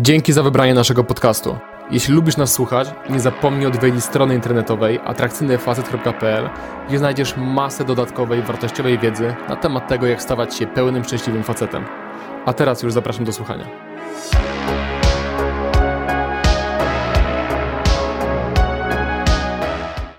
Dzięki za wybranie naszego podcastu. Jeśli lubisz nas słuchać, nie zapomnij odwiedzić strony internetowej atrakcyjnyfacet.pl, gdzie znajdziesz masę dodatkowej, wartościowej wiedzy na temat tego, jak stawać się pełnym, szczęśliwym facetem. A teraz już zapraszam do słuchania.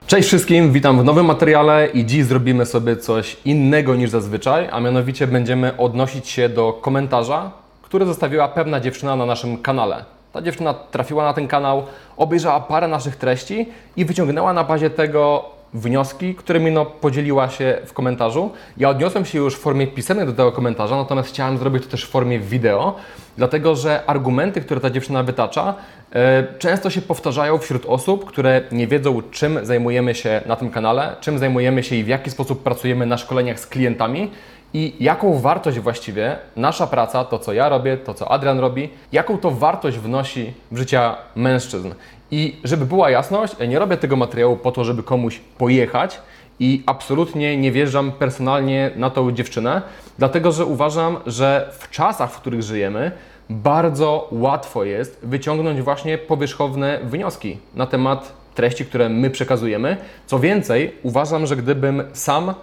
Cześć wszystkim, witam w nowym materiale i dziś zrobimy sobie coś innego niż zazwyczaj, a mianowicie będziemy odnosić się do komentarza, który zostawiła pewna dziewczyna na naszym kanale. Ta dziewczyna trafiła na ten kanał, obejrzała parę naszych treści i wyciągnęła na bazie tego wnioski, którymi no, podzieliła się w komentarzu. Ja odniosłem się już w formie pisemnej do tego komentarza, natomiast chciałem zrobić to też w formie wideo, dlatego że argumenty, które ta dziewczyna wytacza, e, często się powtarzają wśród osób, które nie wiedzą, czym zajmujemy się na tym kanale, czym zajmujemy się i w jaki sposób pracujemy na szkoleniach z klientami i jaką wartość właściwie nasza praca, to co ja robię, to co Adrian robi, jaką to wartość wnosi w życia mężczyzn. I żeby była jasność, ja nie robię tego materiału po to, żeby komuś pojechać i absolutnie nie wjeżdżam personalnie na tą dziewczynę, dlatego że uważam, że w czasach, w których żyjemy, bardzo łatwo jest wyciągnąć właśnie powierzchowne wnioski na temat treści, które my przekazujemy. Co więcej, uważam, że gdybym sam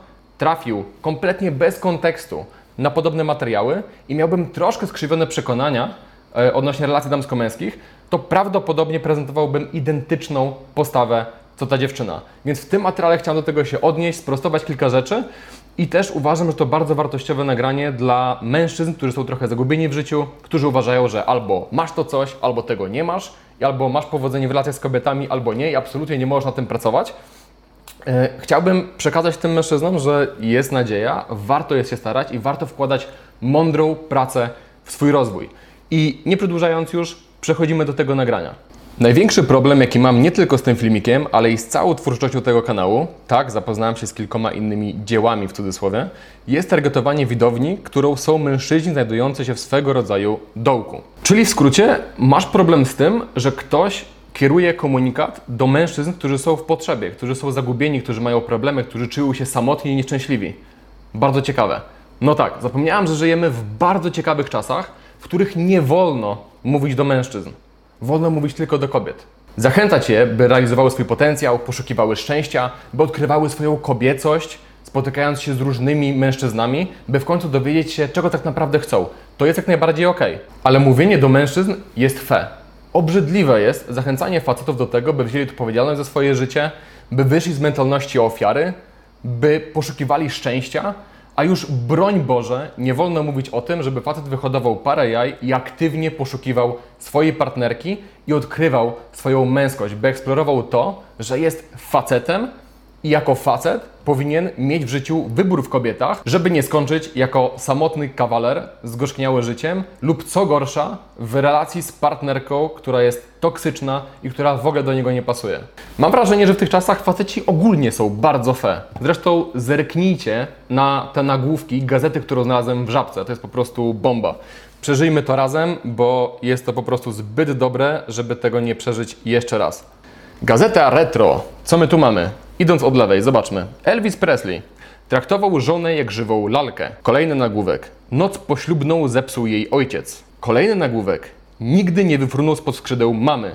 trafił kompletnie bez kontekstu na podobne materiały i miałbym troszkę skrzywione przekonania e, odnośnie relacji damsko-męskich, to prawdopodobnie prezentowałbym identyczną postawę co ta dziewczyna. Więc w tym materiale chciałem do tego się odnieść, sprostować kilka rzeczy i też uważam, że to bardzo wartościowe nagranie dla mężczyzn, którzy są trochę zagubieni w życiu, którzy uważają, że albo masz to coś, albo tego nie masz, albo masz powodzenie w relacjach z kobietami, albo nie i absolutnie nie możesz na tym pracować. E, chciałbym przekazać tym mężczyznom, że jest nadzieja, warto jest się starać i warto wkładać mądrą pracę w swój rozwój. I nie przedłużając już, przechodzimy do tego nagrania. Największy problem, jaki mam nie tylko z tym filmikiem, ale i z całą twórczością tego kanału, tak, zapoznałem się z kilkoma innymi dziełami w cudzysłowie, jest targetowanie widowni, którą są mężczyźni znajdujący się w swego rodzaju dołku. Czyli w skrócie, masz problem z tym, że ktoś kieruje komunikat do mężczyzn, którzy są w potrzebie, którzy są zagubieni, którzy mają problemy, którzy czują się samotni i nieszczęśliwi. Bardzo ciekawe. No tak, zapomniałem, że żyjemy w bardzo ciekawych czasach, w których nie wolno mówić do mężczyzn. Wolno mówić tylko do kobiet. Zachęcać je, by realizowały swój potencjał, poszukiwały szczęścia, by odkrywały swoją kobiecość, spotykając się z różnymi mężczyznami, by w końcu dowiedzieć się, czego tak naprawdę chcą. To jest jak najbardziej ok. Ale mówienie do mężczyzn jest fe. Obrzydliwe jest zachęcanie facetów do tego, by wzięli odpowiedzialność za swoje życie, by wyszli z mentalności ofiary, by poszukiwali szczęścia, a już broń Boże, nie wolno mówić o tym, żeby facet wyhodował parę jaj i aktywnie poszukiwał swojej partnerki i odkrywał swoją męskość, by eksplorował to, że jest facetem i jako facet powinien mieć w życiu wybór w kobietach, żeby nie skończyć jako samotny kawaler zgorzkniały życiem lub co gorsza w relacji z partnerką, która jest toksyczna i która w ogóle do niego nie pasuje. Mam wrażenie, że w tych czasach faceci ogólnie są bardzo fe. Zresztą zerknijcie na te nagłówki gazety, którą znalazłem w Żabce. To jest po prostu bomba. Przeżyjmy to razem, bo jest to po prostu zbyt dobre, żeby tego nie przeżyć jeszcze raz. Gazeta Retro. Co my tu mamy? Idąc od lewej, zobaczmy. Elvis Presley traktował żonę jak żywą lalkę. Kolejny nagłówek. Noc poślubną zepsuł jej ojciec. Kolejny nagłówek. Nigdy nie wyfrunął spod skrzydeł mamy.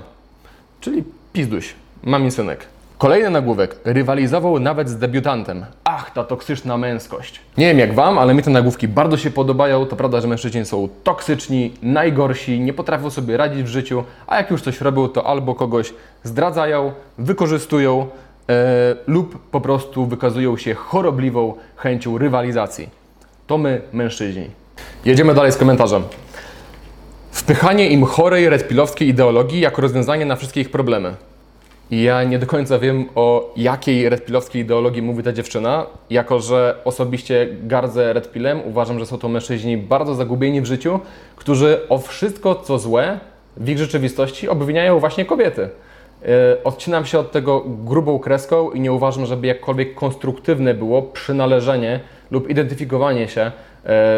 Czyli pizduś, mamin synek. Kolejny nagłówek. Rywalizował nawet z debiutantem. Ach, ta toksyczna męskość. Nie wiem jak Wam, ale mi te nagłówki bardzo się podobają. To prawda, że mężczyźni są toksyczni, najgorsi, nie potrafią sobie radzić w życiu, a jak już coś robią, to albo kogoś zdradzają, wykorzystują, lub po prostu wykazują się chorobliwą chęcią rywalizacji. To my, mężczyźni. Jedziemy dalej z komentarzem. Wpychanie im chorej, redpilowskiej ideologii jako rozwiązanie na wszystkie ich problemy. Ja nie do końca wiem, o jakiej redpilowskiej ideologii mówi ta dziewczyna, jako że osobiście gardzę redpilem, uważam, że są to mężczyźni bardzo zagubieni w życiu, którzy o wszystko, co złe w ich rzeczywistości obwiniają właśnie kobiety. E, odcinam się od tego grubą kreską i nie uważam, żeby jakkolwiek konstruktywne było przynależenie lub identyfikowanie się e,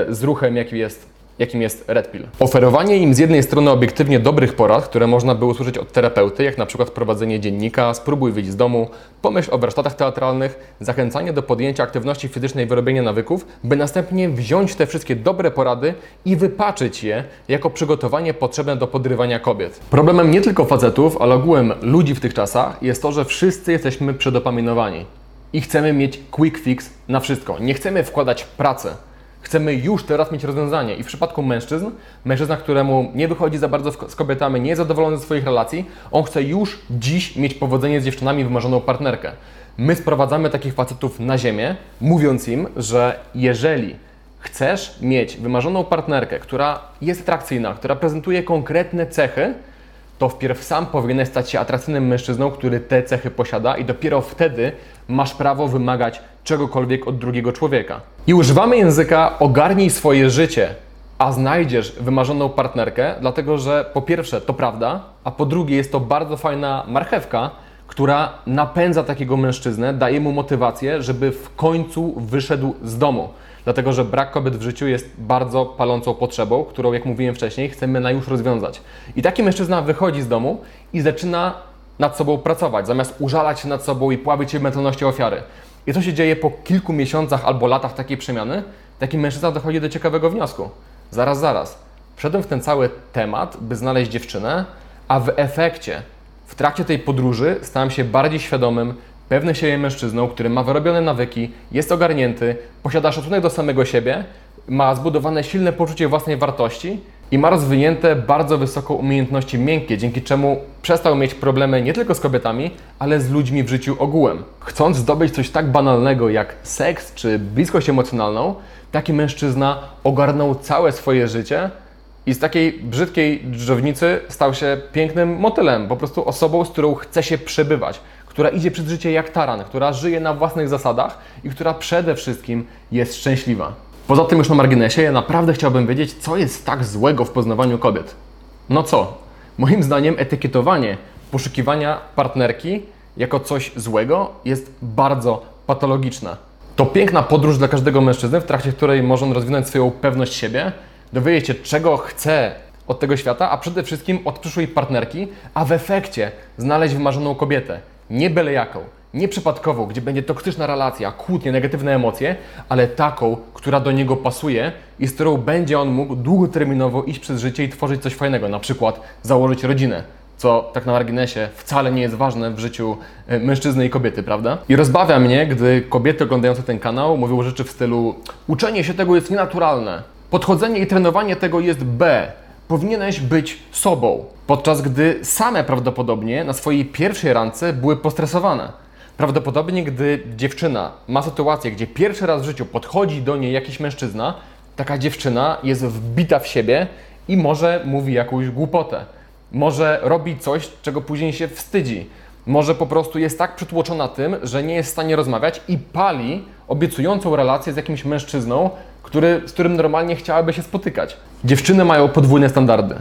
z ruchem, jaki jest jakim jest Red Pill. Oferowanie im z jednej strony obiektywnie dobrych porad, które można by usłyszeć od terapeuty, jak na przykład prowadzenie dziennika, spróbuj wyjść z domu, pomyśl o warsztatach teatralnych, zachęcanie do podjęcia aktywności fizycznej wyrobienia nawyków, by następnie wziąć te wszystkie dobre porady i wypaczyć je jako przygotowanie potrzebne do podrywania kobiet. Problemem nie tylko facetów, ale ogółem ludzi w tych czasach jest to, że wszyscy jesteśmy przedopaminowani i chcemy mieć quick fix na wszystko. Nie chcemy wkładać pracy. Chcemy już teraz mieć rozwiązanie. I w przypadku mężczyzn, mężczyzna, któremu nie wychodzi za bardzo z kobietami, nie jest zadowolony ze swoich relacji, on chce już dziś mieć powodzenie z dziewczynami, wymarzoną partnerkę. My sprowadzamy takich facetów na ziemię, mówiąc im, że jeżeli chcesz mieć wymarzoną partnerkę, która jest atrakcyjna, która prezentuje konkretne cechy, to wpierw sam powinieneś stać się atrakcyjnym mężczyzną, który te cechy posiada i dopiero wtedy masz prawo wymagać czegokolwiek od drugiego człowieka. I używamy języka ogarnij swoje życie, a znajdziesz wymarzoną partnerkę, dlatego że po pierwsze to prawda, a po drugie jest to bardzo fajna marchewka, która napędza takiego mężczyznę, daje mu motywację, żeby w końcu wyszedł z domu. Dlatego, że brak kobiet w życiu jest bardzo palącą potrzebą, którą, jak mówiłem wcześniej, chcemy na już rozwiązać. I taki mężczyzna wychodzi z domu i zaczyna nad sobą pracować, zamiast użalać się nad sobą i pławić się w mentalności ofiary. I co się dzieje po kilku miesiącach albo latach takiej przemiany? Taki mężczyzna dochodzi do ciekawego wniosku. Zaraz, zaraz. Wszedłem w ten cały temat, by znaleźć dziewczynę, a w efekcie, w trakcie tej podróży, stałem się bardziej świadomym, pewny siebie mężczyzną, który ma wyrobione nawyki, jest ogarnięty, posiada szacunek do samego siebie, ma zbudowane silne poczucie własnej wartości i ma rozwinięte bardzo wysoką umiejętności miękkie, dzięki czemu przestał mieć problemy nie tylko z kobietami, ale z ludźmi w życiu ogółem. Chcąc zdobyć coś tak banalnego jak seks czy bliskość emocjonalną, taki mężczyzna ogarnął całe swoje życie i z takiej brzydkiej drzewnicy stał się pięknym motylem, po prostu osobą, z którą chce się przebywać, która idzie przez życie jak taran, która żyje na własnych zasadach i która przede wszystkim jest szczęśliwa. Poza tym już na marginesie, ja naprawdę chciałbym wiedzieć, co jest tak złego w poznawaniu kobiet. No co? Moim zdaniem etykietowanie poszukiwania partnerki jako coś złego jest bardzo patologiczne. To piękna podróż dla każdego mężczyzny, w trakcie której może on rozwinąć swoją pewność siebie, dowiedzieć się, czego chce od tego świata, a przede wszystkim od przyszłej partnerki, a w efekcie znaleźć wymarzoną kobietę. Nie byle jaką, nie przypadkową, gdzie będzie toksyczna relacja, kłótnie, negatywne emocje, ale taką, która do niego pasuje i z którą będzie on mógł długoterminowo iść przez życie i tworzyć coś fajnego, na przykład założyć rodzinę, co tak na marginesie wcale nie jest ważne w życiu e, mężczyzny i kobiety, prawda? I rozbawia mnie, gdy kobiety oglądające ten kanał mówią rzeczy w stylu uczenie się tego jest nienaturalne, podchodzenie i trenowanie tego jest B, powinieneś być sobą, podczas gdy same prawdopodobnie na swojej pierwszej randce były postresowane. Prawdopodobnie, gdy dziewczyna ma sytuację, gdzie pierwszy raz w życiu podchodzi do niej jakiś mężczyzna, taka dziewczyna jest wbita w siebie i może mówi jakąś głupotę. Może robi coś, czego później się wstydzi. Może po prostu jest tak przytłoczona tym, że nie jest w stanie rozmawiać i pali obiecującą relację z jakimś mężczyzną, który, z którym normalnie chciałaby się spotykać. Dziewczyny mają podwójne standardy.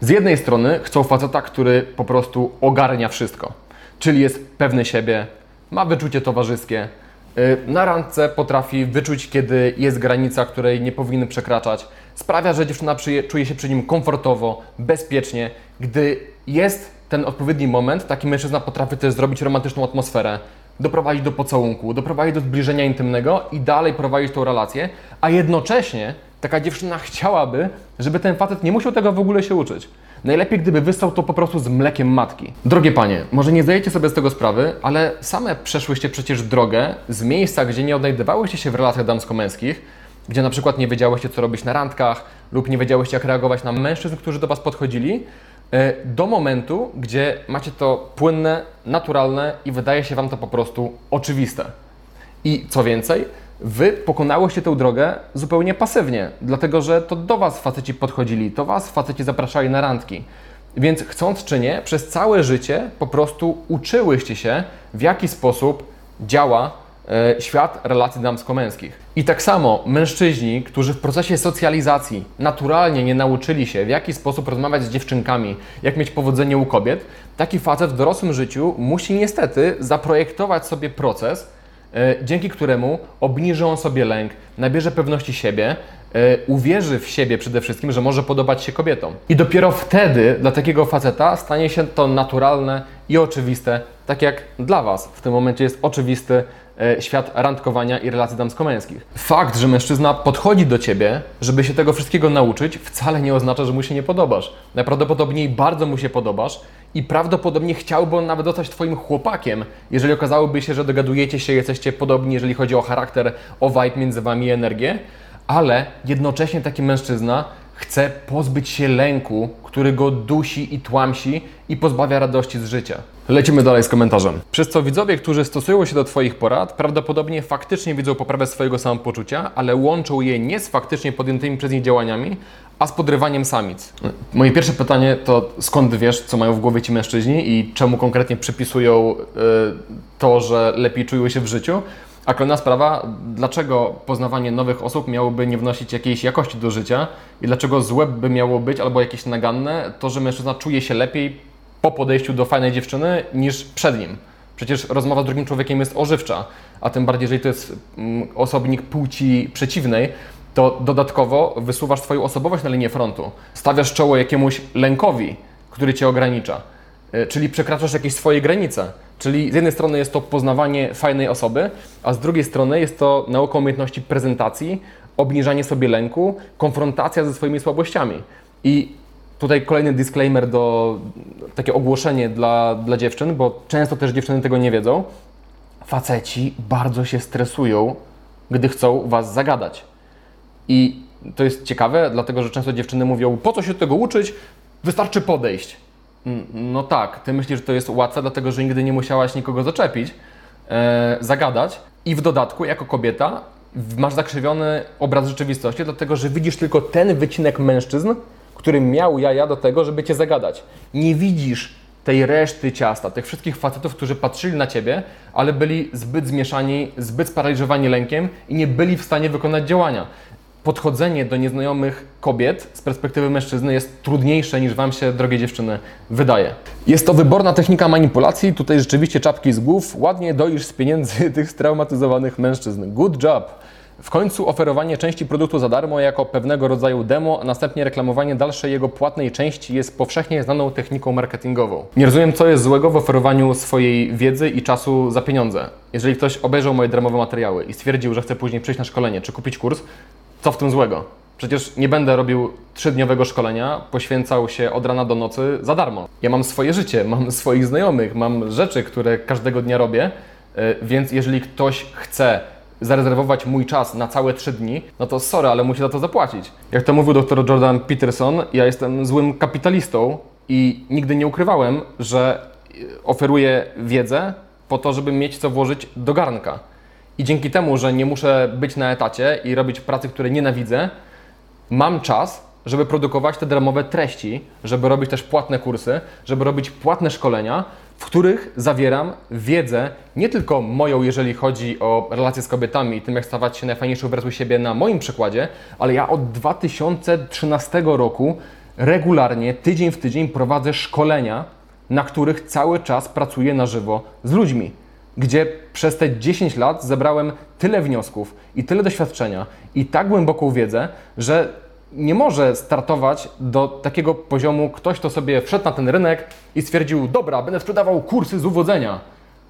Z jednej strony chcą faceta, który po prostu ogarnia wszystko, czyli jest pewny siebie, ma wyczucie towarzyskie. Y, na randce potrafi wyczuć, kiedy jest granica, której nie powinny przekraczać. Sprawia, że dziewczyna czuje się przy nim komfortowo, bezpiecznie. Gdy jest ten odpowiedni moment, taki mężczyzna potrafi też zrobić romantyczną atmosferę, doprowadzić do pocałunku, doprowadzić do zbliżenia intymnego i dalej prowadzić tą relację, a jednocześnie taka dziewczyna chciałaby, żeby ten facet nie musiał tego w ogóle się uczyć. Najlepiej, gdyby wystał to po prostu z mlekiem matki. Drogie panie, może nie zdajecie sobie z tego sprawy, ale same przeszłyście przecież drogę z miejsca, gdzie nie odnajdywałyście się w relacjach damsko-męskich, gdzie na przykład nie wiedziałyście, co robić na randkach, lub nie wiedziałyście, jak reagować na mężczyzn, którzy do Was podchodzili, do momentu, gdzie macie to płynne, naturalne i wydaje się Wam to po prostu oczywiste. I co więcej, Wy pokonałyście tę drogę zupełnie pasywnie, dlatego że to do Was faceci podchodzili, to Was faceci zapraszali na randki. Więc chcąc czy nie, przez całe życie po prostu uczyłyście się, w jaki sposób działa e, świat relacji damsko-męskich. I tak samo mężczyźni, którzy w procesie socjalizacji naturalnie nie nauczyli się, w jaki sposób rozmawiać z dziewczynkami, jak mieć powodzenie u kobiet, taki facet w dorosłym życiu musi niestety zaprojektować sobie proces, E, dzięki któremu obniży on sobie lęk, nabierze pewności siebie, e, uwierzy w siebie przede wszystkim, że może podobać się kobietom. I dopiero wtedy dla takiego faceta stanie się to naturalne i oczywiste, tak jak dla Was w tym momencie jest oczywisty e, świat randkowania i relacji damsko-męskich. Fakt, że mężczyzna podchodzi do Ciebie, żeby się tego wszystkiego nauczyć, wcale nie oznacza, że mu się nie podobasz. Najprawdopodobniej bardzo mu się podobasz i prawdopodobnie chciałby on nawet zostać Twoim chłopakiem, jeżeli okazałoby się, że dogadujecie się, jesteście podobni, jeżeli chodzi o charakter, o vibe między Wami i energię, ale jednocześnie taki mężczyzna chce pozbyć się lęku, który go dusi i tłamsi i pozbawia radości z życia. Lecimy dalej z komentarzem. Przez co widzowie, którzy stosują się do Twoich porad, prawdopodobnie faktycznie widzą poprawę swojego samopoczucia, ale łączą je nie z faktycznie podjętymi przez nich działaniami, a z podrywaniem samic. Moje pierwsze pytanie to skąd wiesz, co mają w głowie ci mężczyźni i czemu konkretnie przypisują y, to, że lepiej czują się w życiu? A kolejna sprawa, dlaczego poznawanie nowych osób miałoby nie wnosić jakiejś jakości do życia i dlaczego złe by miało być albo jakieś naganne to, że mężczyzna czuje się lepiej po podejściu do fajnej dziewczyny niż przed nim. Przecież rozmowa z drugim człowiekiem jest ożywcza, a tym bardziej, jeżeli to jest mm, osobnik płci przeciwnej, to dodatkowo wysuwasz Twoją osobowość na linię frontu. Stawiasz czoło jakiemuś lękowi, który Cię ogranicza. Y, czyli przekraczasz jakieś swoje granice. Czyli z jednej strony jest to poznawanie fajnej osoby, a z drugiej strony jest to nauka umiejętności prezentacji, obniżanie sobie lęku, konfrontacja ze swoimi słabościami. I tutaj kolejny disclaimer do takie ogłoszenie dla, dla dziewczyn, bo często też dziewczyny tego nie wiedzą. Faceci bardzo się stresują, gdy chcą was zagadać. I to jest ciekawe, dlatego że często dziewczyny mówią: Po co się tego uczyć? Wystarczy podejść. No tak, ty myślisz, że to jest łatwe, dlatego że nigdy nie musiałaś nikogo zaczepić, e, zagadać i w dodatku, jako kobieta, masz zakrzywiony obraz rzeczywistości, dlatego że widzisz tylko ten wycinek mężczyzn, który miał jaja do tego, żeby cię zagadać. Nie widzisz tej reszty ciasta, tych wszystkich facetów, którzy patrzyli na ciebie, ale byli zbyt zmieszani, zbyt sparaliżowani lękiem i nie byli w stanie wykonać działania podchodzenie do nieznajomych kobiet z perspektywy mężczyzny jest trudniejsze niż Wam się, drogie dziewczyny, wydaje. Jest to wyborna technika manipulacji, tutaj rzeczywiście czapki z głów, ładnie doisz z pieniędzy tych straumatyzowanych mężczyzn. Good job! W końcu oferowanie części produktu za darmo jako pewnego rodzaju demo, a następnie reklamowanie dalszej jego płatnej części jest powszechnie znaną techniką marketingową. Nie rozumiem, co jest złego w oferowaniu swojej wiedzy i czasu za pieniądze. Jeżeli ktoś obejrzał moje darmowe materiały i stwierdził, że chce później przyjść na szkolenie czy kupić kurs, co w tym złego? Przecież nie będę robił trzydniowego szkolenia, poświęcał się od rana do nocy za darmo. Ja mam swoje życie, mam swoich znajomych, mam rzeczy, które każdego dnia robię, e, więc jeżeli ktoś chce zarezerwować mój czas na całe trzy dni, no to sorry, ale musi za to zapłacić. Jak to mówił dr Jordan Peterson, ja jestem złym kapitalistą i nigdy nie ukrywałem, że oferuję wiedzę po to, żeby mieć co włożyć do garnka. I dzięki temu, że nie muszę być na etacie i robić pracy, której nienawidzę, mam czas, żeby produkować te darmowe treści, żeby robić też płatne kursy, żeby robić płatne szkolenia, w których zawieram wiedzę nie tylko moją, jeżeli chodzi o relacje z kobietami i tym, jak stawać się najfajniejszą wersją siebie na moim przykładzie, ale ja od 2013 roku regularnie, tydzień w tydzień prowadzę szkolenia, na których cały czas pracuję na żywo z ludźmi gdzie przez te 10 lat zebrałem tyle wniosków i tyle doświadczenia i tak głęboką wiedzę, że nie może startować do takiego poziomu ktoś, kto sobie wszedł na ten rynek i stwierdził, dobra, będę sprzedawał kursy z uwodzenia.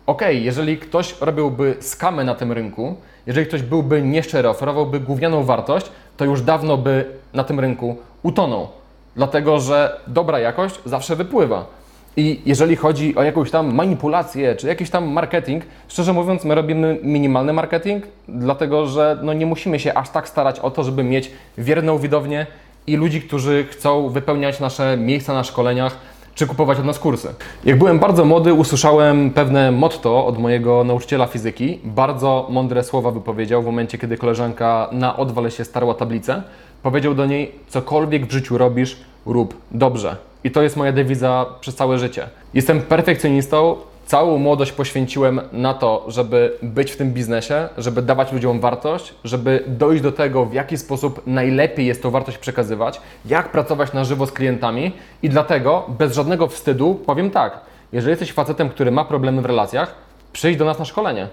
Ok, jeżeli ktoś robiłby skamy na tym rynku, jeżeli ktoś byłby nieszczery, oferowałby gównianą wartość, to już dawno by na tym rynku utonął. Dlatego, że dobra jakość zawsze wypływa. I jeżeli chodzi o jakąś tam manipulację, czy jakiś tam marketing, szczerze mówiąc, my robimy minimalny marketing, dlatego że no nie musimy się aż tak starać o to, żeby mieć wierną widownię i ludzi, którzy chcą wypełniać nasze miejsca na szkoleniach, czy kupować od nas kursy. Jak byłem bardzo młody, usłyszałem pewne motto od mojego nauczyciela fizyki. Bardzo mądre słowa wypowiedział w momencie, kiedy koleżanka na odwale się starła tablicę. Powiedział do niej: Cokolwiek w życiu robisz, rób dobrze. I to jest moja dewiza przez całe życie. Jestem perfekcjonistą, całą młodość poświęciłem na to, żeby być w tym biznesie, żeby dawać ludziom wartość, żeby dojść do tego, w jaki sposób najlepiej jest tą wartość przekazywać, jak pracować na żywo z klientami i dlatego bez żadnego wstydu powiem tak, jeżeli jesteś facetem, który ma problemy w relacjach, przyjdź do nas na szkolenie.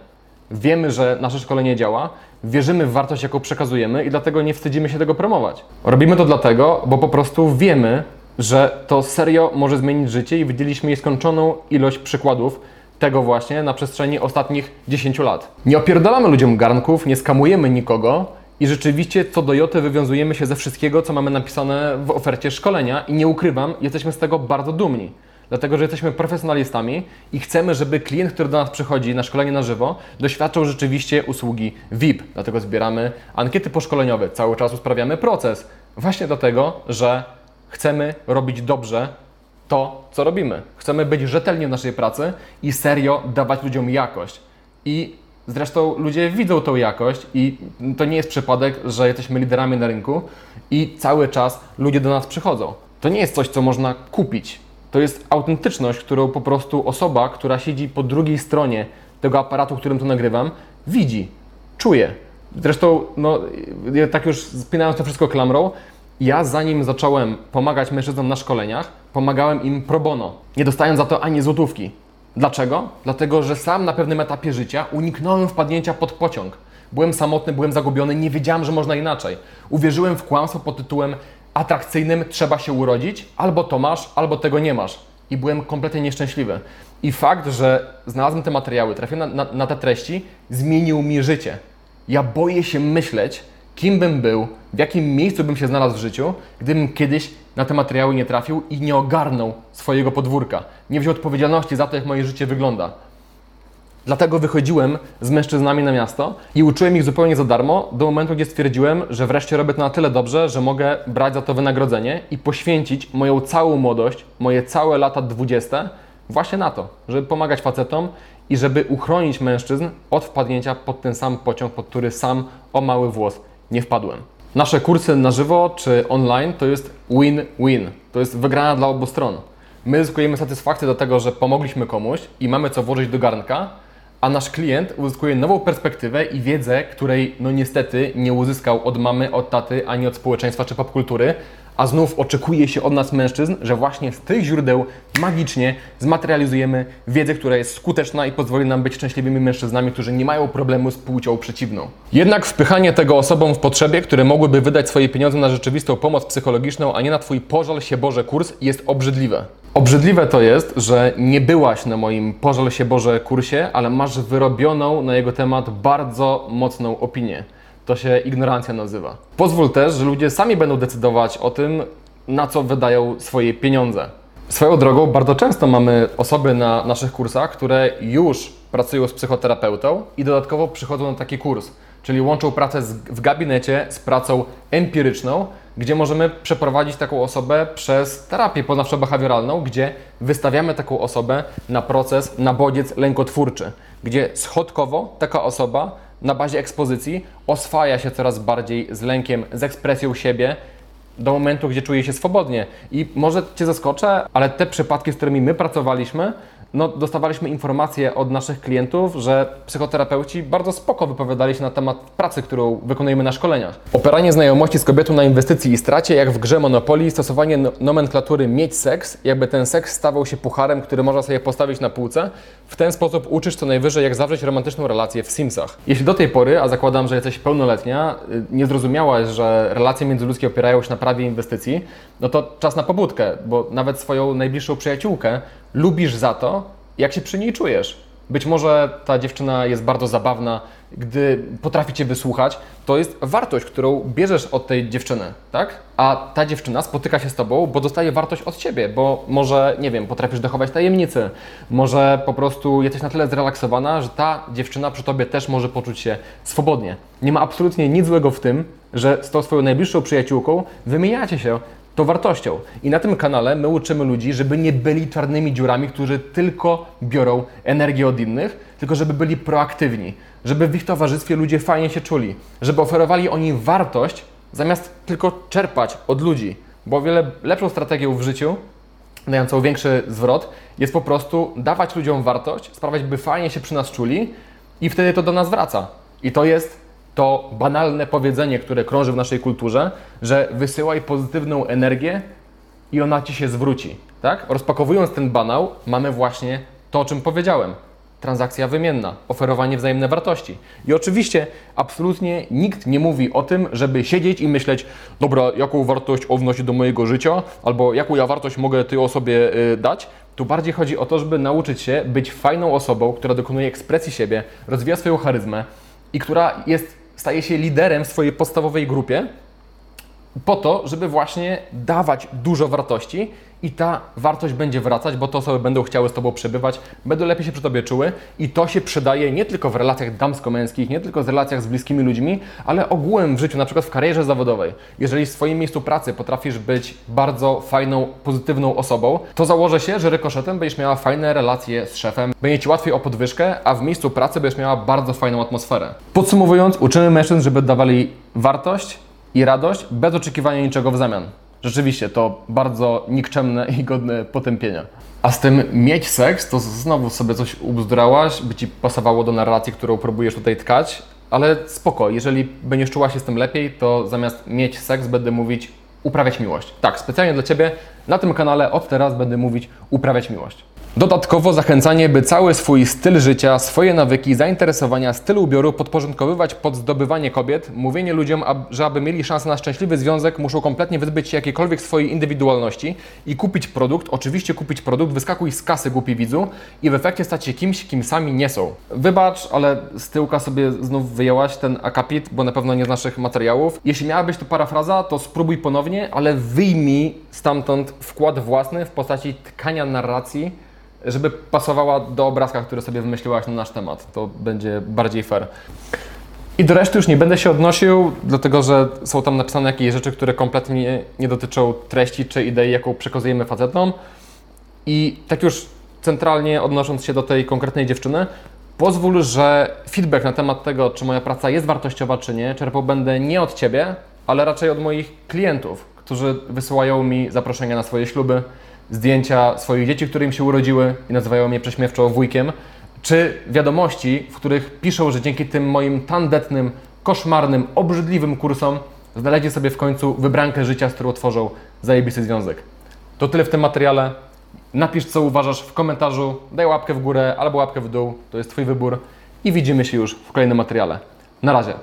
Wiemy, że nasze szkolenie działa, wierzymy w wartość, jaką przekazujemy i dlatego nie wstydzimy się tego promować. Robimy to dlatego, bo po prostu wiemy, że to serio może zmienić życie i widzieliśmy nieskończoną ilość przykładów tego właśnie na przestrzeni ostatnich 10 lat. Nie opierdalamy ludziom garnków, nie skamujemy nikogo i rzeczywiście co do joty wywiązujemy się ze wszystkiego, co mamy napisane w ofercie szkolenia i nie ukrywam, jesteśmy z tego bardzo dumni. Dlatego, że jesteśmy profesjonalistami i chcemy, żeby klient, który do nas przychodzi na szkolenie na żywo, doświadczał rzeczywiście usługi VIP. Dlatego zbieramy ankiety poszkoleniowe, cały czas usprawiamy proces. Właśnie dlatego, że chcemy robić dobrze to, co robimy. Chcemy być rzetelni w naszej pracy i serio dawać ludziom jakość. I zresztą ludzie widzą tą jakość i to nie jest przypadek, że jesteśmy liderami na rynku i cały czas ludzie do nas przychodzą. To nie jest coś, co można kupić. To jest autentyczność, którą po prostu osoba, która siedzi po drugiej stronie tego aparatu, którym to nagrywam, widzi, czuje. Zresztą, no, ja tak już spinając to wszystko klamrą, ja zanim zacząłem pomagać mężczyznom na szkoleniach, pomagałem im pro bono, nie dostając za to ani złotówki. Dlaczego? Dlatego, że sam na pewnym etapie życia uniknąłem wpadnięcia pod pociąg. Byłem samotny, byłem zagubiony, nie wiedziałem, że można inaczej. Uwierzyłem w kłamstwo pod tytułem atrakcyjnym trzeba się urodzić, albo to masz, albo tego nie masz. I byłem kompletnie nieszczęśliwy. I fakt, że znalazłem te materiały, trafiłem na, na, na te treści, zmienił mi życie. Ja boję się myśleć, kim bym był, w jakim miejscu bym się znalazł w życiu, gdybym kiedyś na te materiały nie trafił i nie ogarnął swojego podwórka, nie wziął odpowiedzialności za to, jak moje życie wygląda. Dlatego wychodziłem z mężczyznami na miasto i uczyłem ich zupełnie za darmo, do momentu, gdzie stwierdziłem, że wreszcie robię to na tyle dobrze, że mogę brać za to wynagrodzenie i poświęcić moją całą młodość, moje całe lata dwudzieste właśnie na to, żeby pomagać facetom i żeby uchronić mężczyzn od wpadnięcia pod ten sam pociąg, pod który sam o mały włos nie wpadłem. Nasze kursy na żywo czy online to jest win-win. To jest wygrana dla obu stron. My zyskujemy satysfakcję do tego, że pomogliśmy komuś i mamy co włożyć do garnka, a nasz klient uzyskuje nową perspektywę i wiedzę, której no niestety nie uzyskał od mamy, od taty, ani od społeczeństwa czy popkultury, a znów oczekuje się od nas mężczyzn, że właśnie z tych źródeł magicznie zmaterializujemy wiedzę, która jest skuteczna i pozwoli nam być szczęśliwymi mężczyznami, którzy nie mają problemu z płcią przeciwną. Jednak wpychanie tego osobom w potrzebie, które mogłyby wydać swoje pieniądze na rzeczywistą pomoc psychologiczną, a nie na Twój pożal się Boże kurs, jest obrzydliwe. Obrzydliwe to jest, że nie byłaś na moim Pożal się Boże kursie, ale masz wyrobioną na jego temat bardzo mocną opinię. To się ignorancja nazywa. Pozwól też, że ludzie sami będą decydować o tym, na co wydają swoje pieniądze. Swoją drogą, bardzo często mamy osoby na naszych kursach, które już pracują z psychoterapeutą i dodatkowo przychodzą na taki kurs, czyli łączą pracę z, w gabinecie z pracą empiryczną, gdzie możemy przeprowadzić taką osobę przez terapię poznawczo-behawioralną, gdzie wystawiamy taką osobę na proces, na bodziec lękotwórczy, gdzie schodkowo taka osoba na bazie ekspozycji oswaja się coraz bardziej z lękiem, z ekspresją siebie, do momentu, gdzie czuje się swobodnie. I może Cię zaskoczę, ale te przypadki, z którymi my pracowaliśmy, no, dostawaliśmy informacje od naszych klientów, że psychoterapeuci bardzo spoko wypowiadali się na temat pracy, którą wykonujemy na szkoleniach. Opieranie znajomości z kobietą na inwestycji i stracie, jak w grze Monopoly, stosowanie no- nomenklatury mieć seks, jakby ten seks stawał się pucharem, który można sobie postawić na półce. W ten sposób uczysz co najwyżej, jak zawrzeć romantyczną relację w Simsach. Jeśli do tej pory, a zakładam, że jesteś pełnoletnia, y, nie zrozumiałaś, że relacje międzyludzkie opierają się na prawie inwestycji, no to czas na pobudkę, bo nawet swoją najbliższą przyjaciółkę lubisz za to, jak się przy niej czujesz. Być może ta dziewczyna jest bardzo zabawna, gdy potrafi Cię wysłuchać, to jest wartość, którą bierzesz od tej dziewczyny, tak? A ta dziewczyna spotyka się z Tobą, bo dostaje wartość od Ciebie, bo może, nie wiem, potrafisz dochować tajemnicy, może po prostu jesteś na tyle zrelaksowana, że ta dziewczyna przy Tobie też może poczuć się swobodnie. Nie ma absolutnie nic złego w tym, że z tą swoją najbliższą przyjaciółką wymieniacie się to wartością. I na tym kanale my uczymy ludzi, żeby nie byli czarnymi dziurami, którzy tylko biorą energię od innych, tylko żeby byli proaktywni, żeby w ich towarzystwie ludzie fajnie się czuli, żeby oferowali oni wartość, zamiast tylko czerpać od ludzi. Bo o wiele lepszą strategią w życiu, dającą większy zwrot, jest po prostu dawać ludziom wartość, sprawiać, by fajnie się przy nas czuli i wtedy to do nas wraca. I to jest to banalne powiedzenie, które krąży w naszej kulturze, że wysyłaj pozytywną energię i ona ci się zwróci. Tak? Rozpakowując ten banał, mamy właśnie to, o czym powiedziałem. transakcja wymienna, oferowanie wzajemne wartości. I oczywiście absolutnie nikt nie mówi o tym, żeby siedzieć i myśleć, dobra, jaką wartość on wnosi do mojego życia, albo jaką ja wartość mogę tej osobie y, dać. Tu bardziej chodzi o to, żeby nauczyć się być fajną osobą, która dokonuje ekspresji siebie, rozwija swoją charyzmę i która jest, staje się liderem w swojej podstawowej grupie, po to, żeby właśnie dawać dużo wartości i ta wartość będzie wracać, bo te osoby będą chciały z Tobą przebywać, będą lepiej się przy Tobie czuły i to się przydaje nie tylko w relacjach damsko-męskich, nie tylko w relacjach z bliskimi ludźmi, ale ogółem w życiu, na przykład w karierze zawodowej. Jeżeli w swoim miejscu pracy potrafisz być bardzo fajną, pozytywną osobą, to założę się, że rykoszetem będziesz miała fajne relacje z szefem, będzie Ci łatwiej o podwyżkę, a w miejscu pracy będziesz miała bardzo fajną atmosferę. Podsumowując, uczymy mężczyzn, żeby dawali wartość, i radość bez oczekiwania niczego w zamian. Rzeczywiście to bardzo nikczemne i godne potępienia. A z tym mieć seks, to znowu sobie coś ubzdrałaś, by ci pasowało do narracji, którą próbujesz tutaj tkać, ale spoko, jeżeli będziesz czuła się z tym lepiej, to zamiast mieć seks będę mówić uprawiać miłość. Tak, specjalnie dla Ciebie na tym kanale od teraz będę mówić uprawiać miłość. Dodatkowo zachęcanie, by cały swój styl życia, swoje nawyki, zainteresowania, styl ubioru podporządkowywać pod zdobywanie kobiet, mówienie ludziom, że aby mieli szansę na szczęśliwy związek, muszą kompletnie wyzbyć się jakiejkolwiek swojej indywidualności i kupić produkt, oczywiście kupić produkt, wyskakuj z kasy głupi widzu i w efekcie stać się kimś, kim sami nie są. Wybacz, ale z tyłka sobie znów wyjęłaś ten akapit, bo na pewno nie z naszych materiałów. Jeśli miała być to parafraza, to spróbuj ponownie, ale wyjmij stamtąd wkład własny w postaci tkania narracji, żeby pasowała do obrazka, który sobie wymyśliłaś na nasz temat. To będzie bardziej fair. I do reszty już nie będę się odnosił, dlatego że są tam napisane jakieś rzeczy, które kompletnie nie dotyczą treści czy idei, jaką przekazujemy facetom. I tak już centralnie odnosząc się do tej konkretnej dziewczyny, pozwól, że feedback na temat tego, czy moja praca jest wartościowa, czy nie, czerpał będę nie od Ciebie, ale raczej od moich klientów, którzy wysyłają mi zaproszenia na swoje śluby, zdjęcia swoich dzieci, które im się urodziły i nazywają mnie prześmiewczo wujkiem, czy wiadomości, w których piszą, że dzięki tym moim tandetnym, koszmarnym, obrzydliwym kursom znaleźli sobie w końcu wybrankę życia, z którą tworzą zajebisty związek. To tyle w tym materiale. Napisz, co uważasz w komentarzu, daj łapkę w górę albo łapkę w dół, to jest Twój wybór i widzimy się już w kolejnym materiale. Na razie.